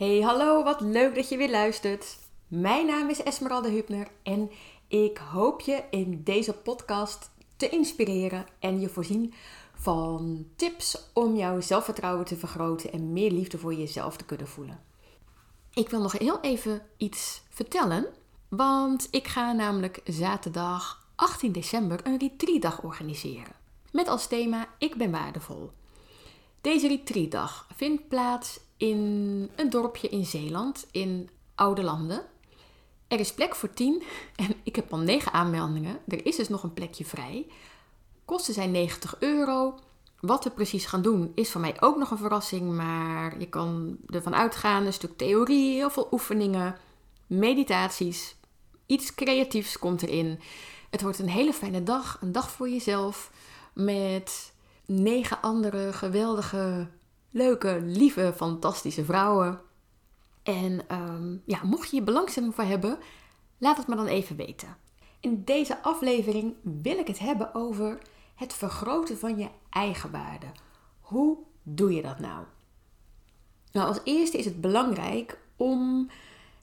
Hey, hallo, wat leuk dat je weer luistert. Mijn naam is Esmeralda Hubner en ik hoop je in deze podcast te inspireren en je voorzien van tips om jouw zelfvertrouwen te vergroten en meer liefde voor jezelf te kunnen voelen. Ik wil nog heel even iets vertellen, want ik ga namelijk zaterdag 18 december een retreatdag organiseren. Met als thema Ik ben waardevol. Deze retreatdag vindt plaats in een dorpje in Zeeland, in Oude Landen. Er is plek voor 10 en ik heb al 9 aanmeldingen. Er is dus nog een plekje vrij. Kosten zijn 90 euro. Wat we precies gaan doen is voor mij ook nog een verrassing, maar je kan ervan uitgaan: een stuk theorie, heel veel oefeningen, meditaties, iets creatiefs komt erin. Het wordt een hele fijne dag, een dag voor jezelf met negen andere geweldige, leuke, lieve, fantastische vrouwen. En ehm, ja, mocht je je belangstelling voor hebben, laat het me dan even weten. In deze aflevering wil ik het hebben over het vergroten van je eigen waarde. Hoe doe je dat nou? Nou, als eerste is het belangrijk om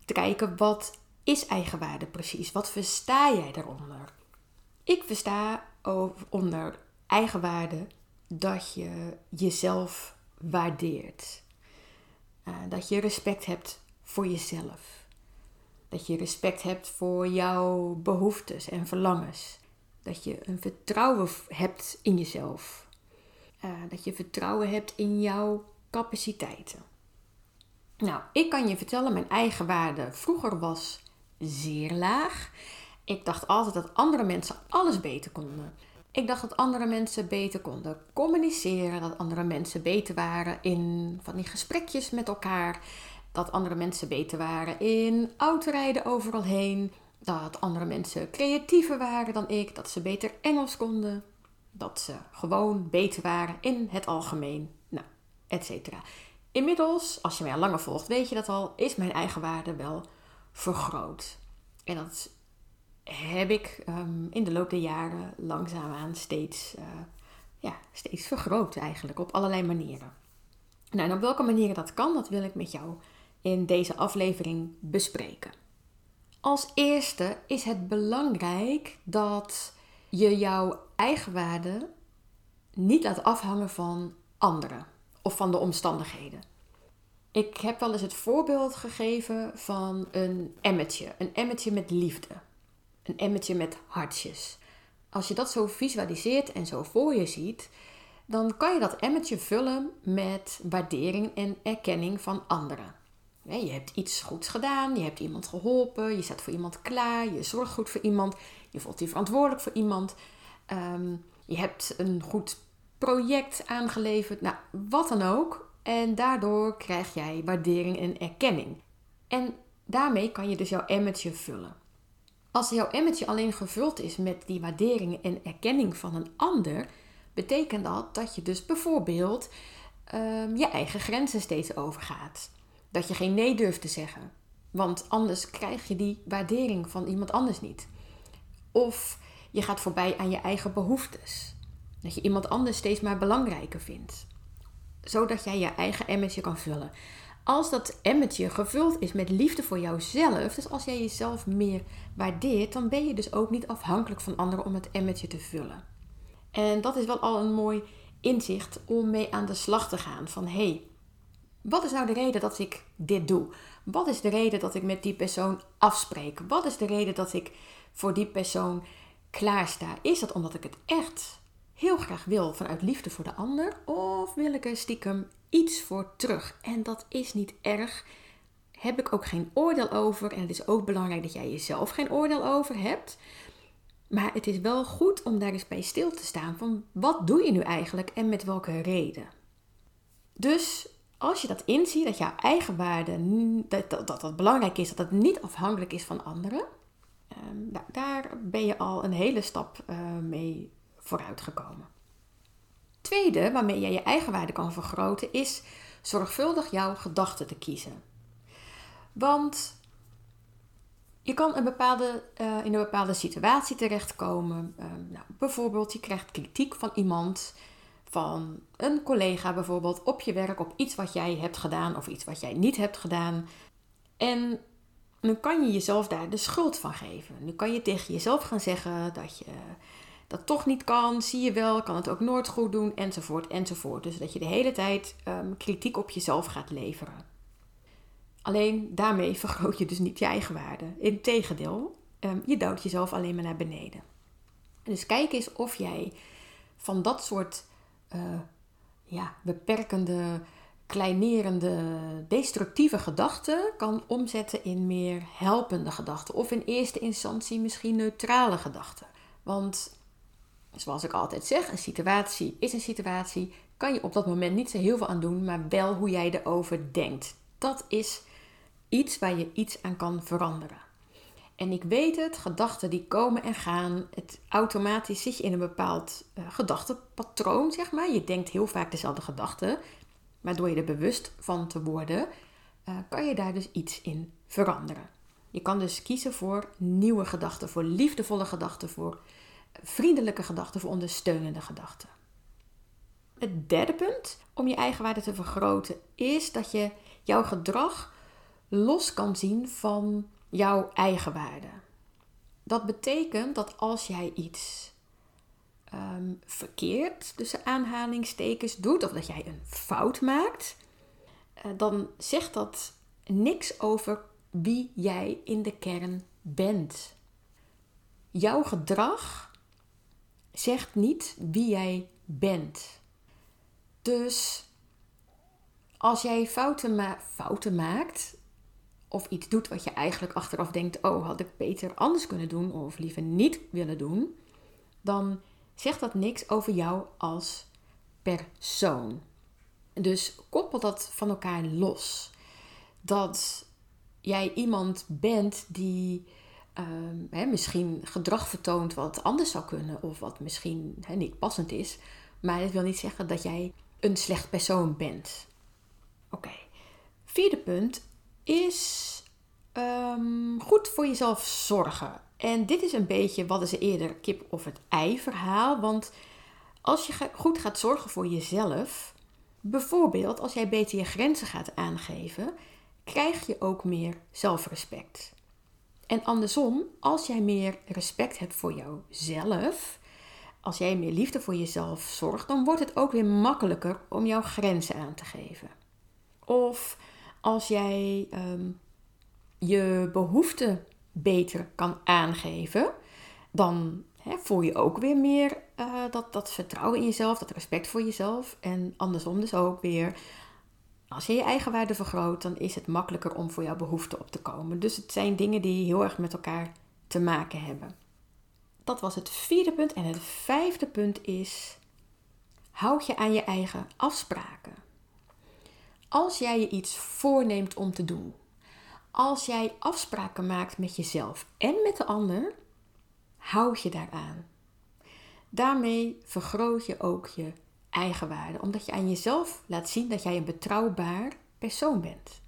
te kijken wat is eigenwaarde precies? Wat versta jij daaronder? Ik versta onder eigenwaarde dat je jezelf waardeert. Uh, dat je respect hebt voor jezelf. Dat je respect hebt voor jouw behoeftes en verlangens. Dat je een vertrouwen hebt in jezelf. Uh, dat je vertrouwen hebt in jouw capaciteiten. Nou, ik kan je vertellen, mijn eigen waarde vroeger was zeer laag. Ik dacht altijd dat andere mensen alles beter konden. Ik dacht dat andere mensen beter konden communiceren, dat andere mensen beter waren in van die gesprekjes met elkaar, dat andere mensen beter waren in autorijden overal heen, dat andere mensen creatiever waren dan ik, dat ze beter Engels konden, dat ze gewoon beter waren in het algemeen, nou, et cetera. Inmiddels, als je mij al langer volgt, weet je dat al, is mijn eigen waarde wel vergroot. En dat heb ik ehm, in de loop der jaren langzaamaan steeds, uh, ja, steeds vergroot eigenlijk op allerlei manieren. Nou, en op welke manieren dat kan, dat wil ik met jou in deze aflevering bespreken. Als eerste is het belangrijk dat je jouw eigen waarde niet laat afhangen van anderen of van de omstandigheden. Ik heb wel eens het voorbeeld gegeven van een emmetje, een emmetje met liefde een emmetje met hartjes. Als je dat zo visualiseert en zo voor je ziet, dan kan je dat emmetje vullen met waardering en erkenning van anderen. Je hebt iets goeds gedaan, je hebt iemand geholpen, je staat voor iemand klaar, je zorgt goed voor iemand, je voelt je verantwoordelijk voor iemand, ehm, je hebt een goed project aangeleverd, nou wat dan ook. En daardoor krijg jij waardering en erkenning. En daarmee kan je dus jouw emmetje vullen. Als jouw emmertje alleen gevuld is met die waardering en erkenning van een ander, betekent dat dat je dus bijvoorbeeld ehm, je eigen grenzen steeds overgaat. Dat je geen nee durft te zeggen. Want anders krijg je die waardering van iemand anders niet. Of je gaat voorbij aan je eigen behoeftes. Dat je iemand anders steeds maar belangrijker vindt. Zodat jij je eigen emmertje kan vullen als dat emmetje gevuld is met liefde voor jouzelf, dus als jij jezelf meer waardeert, dan ben je dus ook niet afhankelijk van anderen om het emmetje te vullen. En dat is wel al een mooi inzicht om mee aan de slag te gaan. Van hey, wat is nou de reden dat ik dit doe? Wat is de reden dat ik met die persoon afspreek? Wat is de reden dat ik voor die persoon klaarsta? Is dat omdat ik het echt heel graag wil vanuit liefde voor de ander? Of wil ik er stiekem iets voor terug? En dat is niet erg. Heb ik ook geen oordeel over. En het is ook belangrijk dat jij jezelf geen oordeel over hebt. Maar het is wel goed om daar eens bij stil te staan van wat doe je nu eigenlijk en met welke reden. Dus als je dat inziet, dat jouw eigen waarde, dat dat, dat, belangrijk is, dat het niet afhankelijk is van anderen, ehm, daar ben je al een hele stap uh, mee vooruitgekomen. Tweede, waarmee jij je eigen waarde kan vergroten, is zorgvuldig jouw gedachten te kiezen. Want je kan bepaalde, uh, in een bepaalde situatie terechtkomen. Uh, nou, bijvoorbeeld, je krijgt kritiek van iemand, van een collega bijvoorbeeld op je werk, op iets wat jij hebt gedaan of iets wat jij niet hebt gedaan. En dan kan je jezelf daar de schuld van geven. Nu kan je tegen jezelf gaan zeggen dat je dat toch niet kan, zie je wel, kan het ook nooit goed doen, enzovoort, enzovoort. Dus dat je de hele tijd ehm, kritiek op jezelf gaat leveren. Alleen daarmee vergroot je dus niet je eigen waarde. Integendeel, um, je duwt jezelf alleen maar naar beneden. Dus kijk eens of jij van dat soort uh, ja, beperkende, kleinerende, destructieve gedachten kan omzetten in meer helpende gedachten. Of in eerste instantie misschien neutrale gedachten. Want zoals ik altijd zeg, een situatie is een situatie. Kan je op dat moment niet zo heel veel aan doen, maar wel hoe jij erover denkt. Dat is iets waar je iets aan kan veranderen. En ik weet het, gedachten die komen en gaan. Het automatisch zit je in een bepaald uh, gedachtenpatroon, zeg maar. Je denkt heel vaak dezelfde gedachten. Maar door je er bewust van te worden, uh, kan je daar dus iets in veranderen. Je kan dus kiezen voor nieuwe gedachten, voor liefdevolle gedachten, voor vriendelijke gedachten, voor ondersteunende gedachten. Het derde punt om je eigenwaarde te vergroten is dat je jouw gedrag los kan zien van jouw eigenwaarde. Dat betekent dat als jij iets um, verkeerd tussen aanhalingstekens doet, of dat jij een fout maakt, uh, dan zegt dat niks over wie jij in de kern bent. Jouw gedrag zegt niet wie jij bent. Dus als jij fouten, fouten maakt, of iets doet wat je eigenlijk achteraf denkt: oh, had ik beter anders kunnen doen, of liever niet willen doen, dan zegt dat niks over jou als persoon. Dus koppel dat van elkaar los. Dat jij iemand bent die Ehm, misschien gedrag vertoont wat anders zou kunnen of wat misschien niet passend is. Maar dat wil niet zeggen dat jij een slecht persoon bent. Oké. Vierde punt is ehm, goed voor jezelf zorgen. En dit is een beetje wat is eerder kip of het ei verhaal. Want als je goed gaat zorgen voor jezelf, bijvoorbeeld als jij beter je grenzen gaat aangeven, krijg je ook meer zelfrespect. En andersom, als jij meer respect hebt voor jouzelf, als jij meer liefde voor jezelf zorgt, dan wordt het ook weer makkelijker om jouw grenzen aan te geven. Of als jij um, je behoeften beter kan aangeven, dan voel je ook weer meer uh, dat, dat vertrouwen in jezelf, dat respect voor jezelf. En andersom dus ook weer als je je eigen waarde vergroot, dan is het makkelijker om voor jouw behoeften op te komen. Dus het zijn dingen die heel erg met elkaar te maken hebben. Dat was het vierde punt. En het vijfde punt is: houd je aan je eigen afspraken. Als jij je iets voorneemt om te doen, als jij afspraken maakt met jezelf en met de ander, houd je daaraan. Daarmee vergroot je ook je eigenwaarde, omdat je aan jezelf laat zien dat jij een betrouwbaar persoon bent.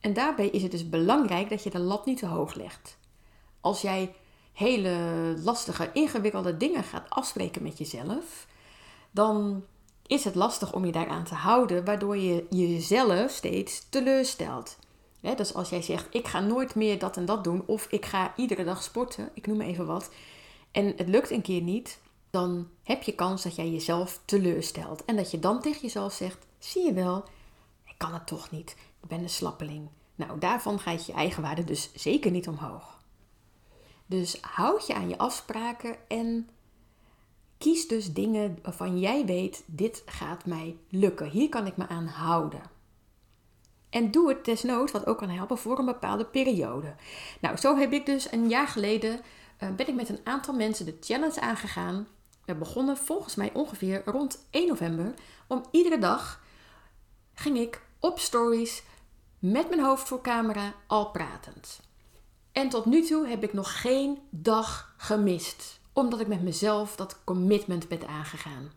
En daarbij is het dus belangrijk dat je de lat niet te hoog legt. Als jij hele lastige, ingewikkelde dingen gaat afspreken met jezelf, dan is het lastig om je daaraan te houden, waardoor je jezelf steeds teleurstelt. dus als jij zegt: Ik ga nooit meer dat en dat doen, of ik ga iedere dag sporten, ik noem even wat, en het lukt een keer niet, dan heb je kans dat jij jezelf teleurstelt. En dat je dan tegen jezelf zegt: zie je wel, ik kan het toch niet. Ik ben een slappeling. Nou, daarvan gaat je eigenwaarde dus zeker niet omhoog. Dus houd je aan je afspraken en kies dus dingen waarvan jij weet: dit gaat mij lukken. Hier kan ik me aan houden. En doe het desnoods, wat ook kan helpen, voor een bepaalde periode. Nou, zo heb ik dus een jaar geleden, uh, ben ik met een aantal mensen de challenge aangegaan we begonnen volgens mij ongeveer rond 1 november. Om iedere dag ging ik op stories met mijn hoofd voor camera al pratend. En tot nu toe heb ik nog geen dag gemist. Omdat ik met mezelf dat commitment ben aangegaan.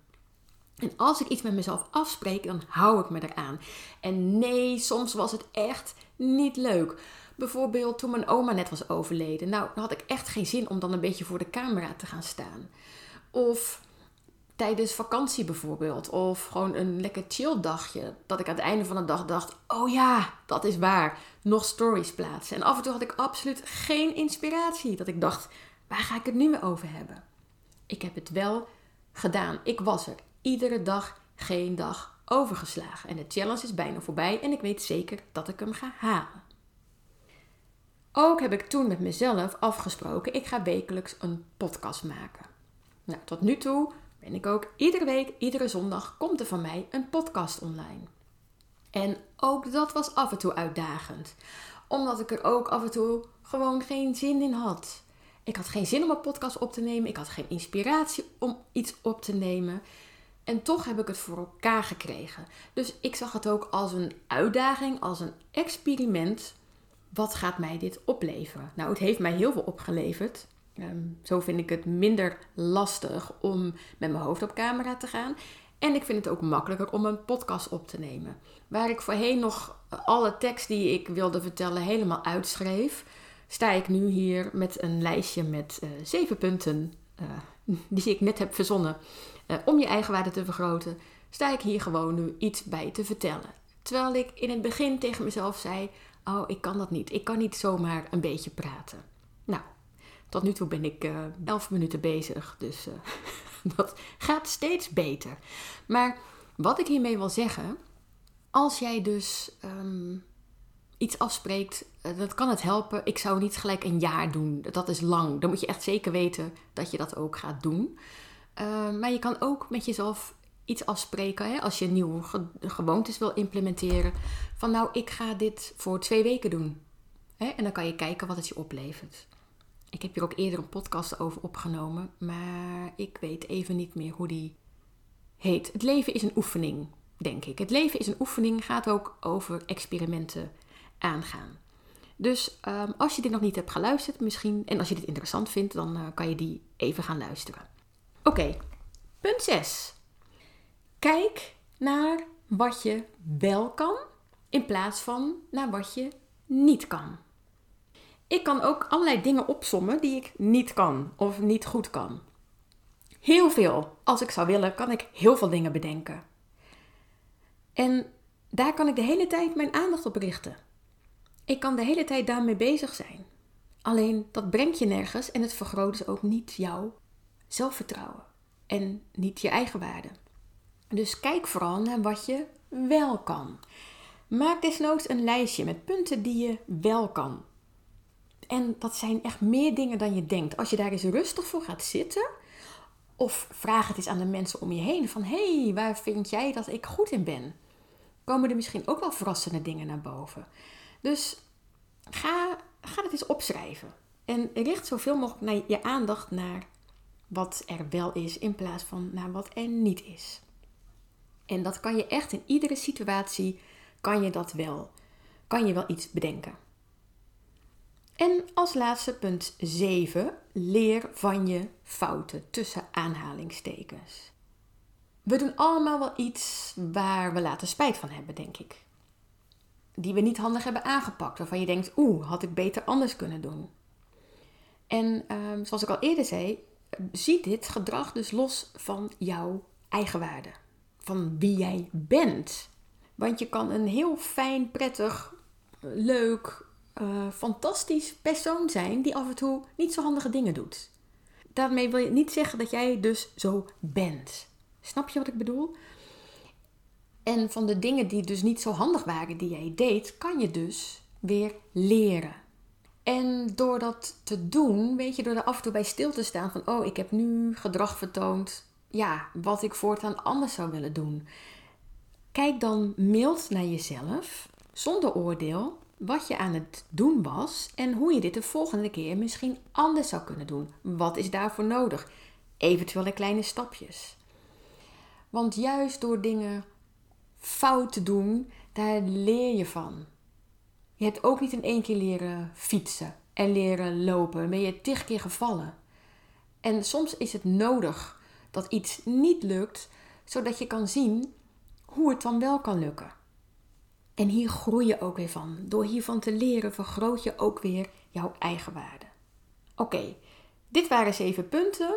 En als ik iets met mezelf afspreek, dan hou ik me eraan. En nee, soms was het echt niet leuk. Bijvoorbeeld toen mijn oma net was overleden. Nou, dan had ik echt geen zin om dan een beetje voor de camera te gaan staan. Of tijdens vakantie bijvoorbeeld. Of gewoon een lekker chill dagje. Dat ik aan het einde van de dag dacht: oh ja, dat is waar. Nog stories plaatsen. En af en toe had ik absoluut geen inspiratie. Dat ik dacht: waar ga ik het nu weer over hebben? Ik heb het wel gedaan. Ik was er. Iedere dag geen dag overgeslagen. En de challenge is bijna voorbij en ik weet zeker dat ik hem ga halen. Ook heb ik toen met mezelf afgesproken: ik ga wekelijks een podcast maken. Nou, tot nu toe ben ik ook iedere week, iedere zondag komt er van mij een podcast online. En ook dat was af en toe uitdagend, omdat ik er ook af en toe gewoon geen zin in had. Ik had geen zin om een podcast op te nemen, ik had geen inspiratie om iets op te nemen. En toch heb ik het voor elkaar gekregen. Dus ik zag het ook als een uitdaging, als een experiment. Wat gaat mij dit opleveren? Nou, het heeft mij heel veel opgeleverd. Ehm, zo vind ik het minder lastig om met mijn hoofd op camera te gaan. En ik vind het ook makkelijker om een podcast op te nemen. Waar ik voorheen nog alle tekst die ik wilde vertellen helemaal uitschreef, sta ik nu hier met een lijstje met uh, zeven punten uh, die ik net heb verzonnen uh, om je eigenwaarde te vergroten. Sta ik hier gewoon nu iets bij te vertellen. Terwijl ik in het begin tegen mezelf zei: Oh, ik kan dat niet. Ik kan niet zomaar een beetje praten. Nou, tot nu toe ben ik uh, elf minuten bezig, dus uh, dat gaat steeds beter. Maar wat ik hiermee wil zeggen, als jij dus um, iets afspreekt, uh, dat kan het helpen. Ik zou niet gelijk een jaar doen, dat is lang. Dan moet je echt zeker weten dat je dat ook gaat doen. maar je kan ook met jezelf iets afspreken hè, als je nieuwe ge gewoontes wil implementeren. Van nou, ik ga dit voor twee weken doen. Hè, en dan kan je kijken wat het je oplevert. Ik heb hier ook eerder een podcast over opgenomen, maar ik weet even niet meer hoe die heet. Het leven is een oefening, denk ik. Het leven is een oefening, gaat ook over experimenten aangaan. Dus um, als je dit nog niet hebt geluisterd, misschien, en als je dit interessant vindt, dan uh, kan je die even gaan luisteren. Oké, punt 6. Kijk naar wat je wel kan, in plaats van naar wat je niet kan. Ik kan ook allerlei dingen opsommen die ik niet kan of niet goed kan. Heel veel. Als ik zou willen, kan ik heel veel dingen bedenken. En daar kan ik de hele tijd mijn aandacht op richten. Ik kan de hele tijd daarmee bezig zijn. Alleen dat brengt je nergens en het vergroot dus ook niet jouw zelfvertrouwen en niet je eigen waarde. Dus kijk vooral naar wat je wel kan. Maak desnoods een lijstje met punten die je wel kan. En dat zijn echt meer dingen dan je denkt. Als je daar eens rustig voor gaat zitten, of vraag het eens aan de mensen om je heen: van hé, hey, waar vind jij dat ik goed in ben? Komen er misschien ook wel verrassende dingen naar boven. Dus ga, ga het eens opschrijven. En richt zoveel mogelijk je aandacht naar wat er wel is, in plaats van naar wat er niet is. En dat kan je echt in iedere situatie, kan je dat wel, kan je wel iets bedenken. En als laatste punt 7, leer van je fouten tussen aanhalingstekens. We doen allemaal wel iets waar we later spijt van hebben, denk ik. Die we niet handig hebben aangepakt, waarvan je denkt, oeh, had ik beter anders kunnen doen. En ehm, zoals ik al eerder zei, zie dit gedrag dus los van jouw eigenwaarde. Van wie jij bent. Want je kan een heel fijn, prettig, leuk, uh, fantastisch persoon zijn die af en toe niet zo handige dingen doet. Daarmee wil je niet zeggen dat jij dus zo bent. Snap je wat ik bedoel? En van de dingen die dus niet zo handig waren die jij deed, kan je dus weer leren. En door dat te doen, weet je, door er af en toe bij stil te staan van, oh, ik heb nu gedrag vertoond, ja, wat ik voortaan anders zou willen doen. Kijk dan mild naar jezelf, zonder oordeel, wat je aan het doen was en hoe je dit de volgende keer misschien anders zou kunnen doen. Wat is daarvoor nodig? Eventuele kleine stapjes. Want juist door dingen fout te doen, daar leer je van. Je hebt ook niet in één keer leren fietsen en leren lopen. Ben je tig keer gevallen. En soms is het nodig dat iets niet lukt, zodat je kan zien hoe het dan wel kan lukken. En hier groei je ook weer van. Door hiervan te leren vergroot je ook weer jouw eigen waarde. Oké, dit waren zeven punten.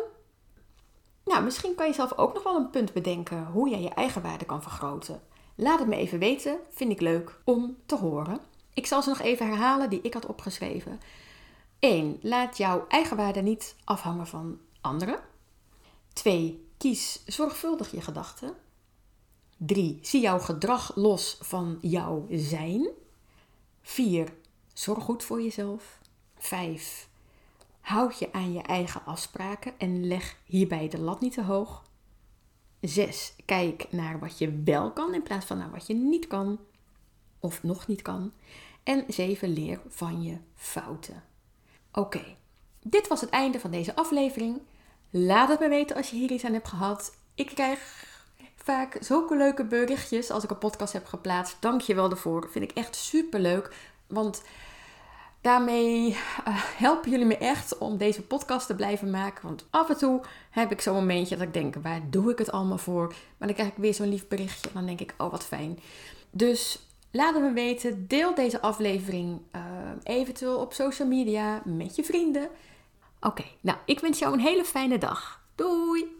Nou, misschien kan je zelf ook nog wel een punt bedenken hoe jij je eigen waarde kan vergroten. Laat het me even weten, vind ik leuk om te horen. Ik zal ze nog even herhalen die ik had opgeschreven. 1. Laat jouw eigenwaarde niet afhangen van anderen. 2. Kies zorgvuldig je gedachten. 3. Zie jouw gedrag los van jouw zijn. 4. Zorg goed voor jezelf. 5. Houd je aan je eigen afspraken en leg hierbij de lat niet te hoog. 6. Kijk naar wat je wel kan in plaats van naar wat je niet kan of nog niet kan. En 7. Leer van je fouten. Oké, dit was het einde van deze aflevering. Laat het me weten als je hier iets aan hebt gehad. Ik krijg vaak zulke leuke berichtjes als ik een podcast heb geplaatst. Dank je wel daarvoor. Vind ik echt super leuk. Want daarmee uh, helpen jullie me echt om deze podcast te blijven maken. Want af en toe heb ik zo'n momentje dat ik denk: waar doe ik het allemaal voor? Maar dan krijg ik weer zo'n lief berichtje. Dan denk ik: oh, wat fijn. Dus Laat het me weten. Deel deze aflevering uh, eventueel op social media met je vrienden. Oké, nou, ik wens jou een hele fijne dag. Doei!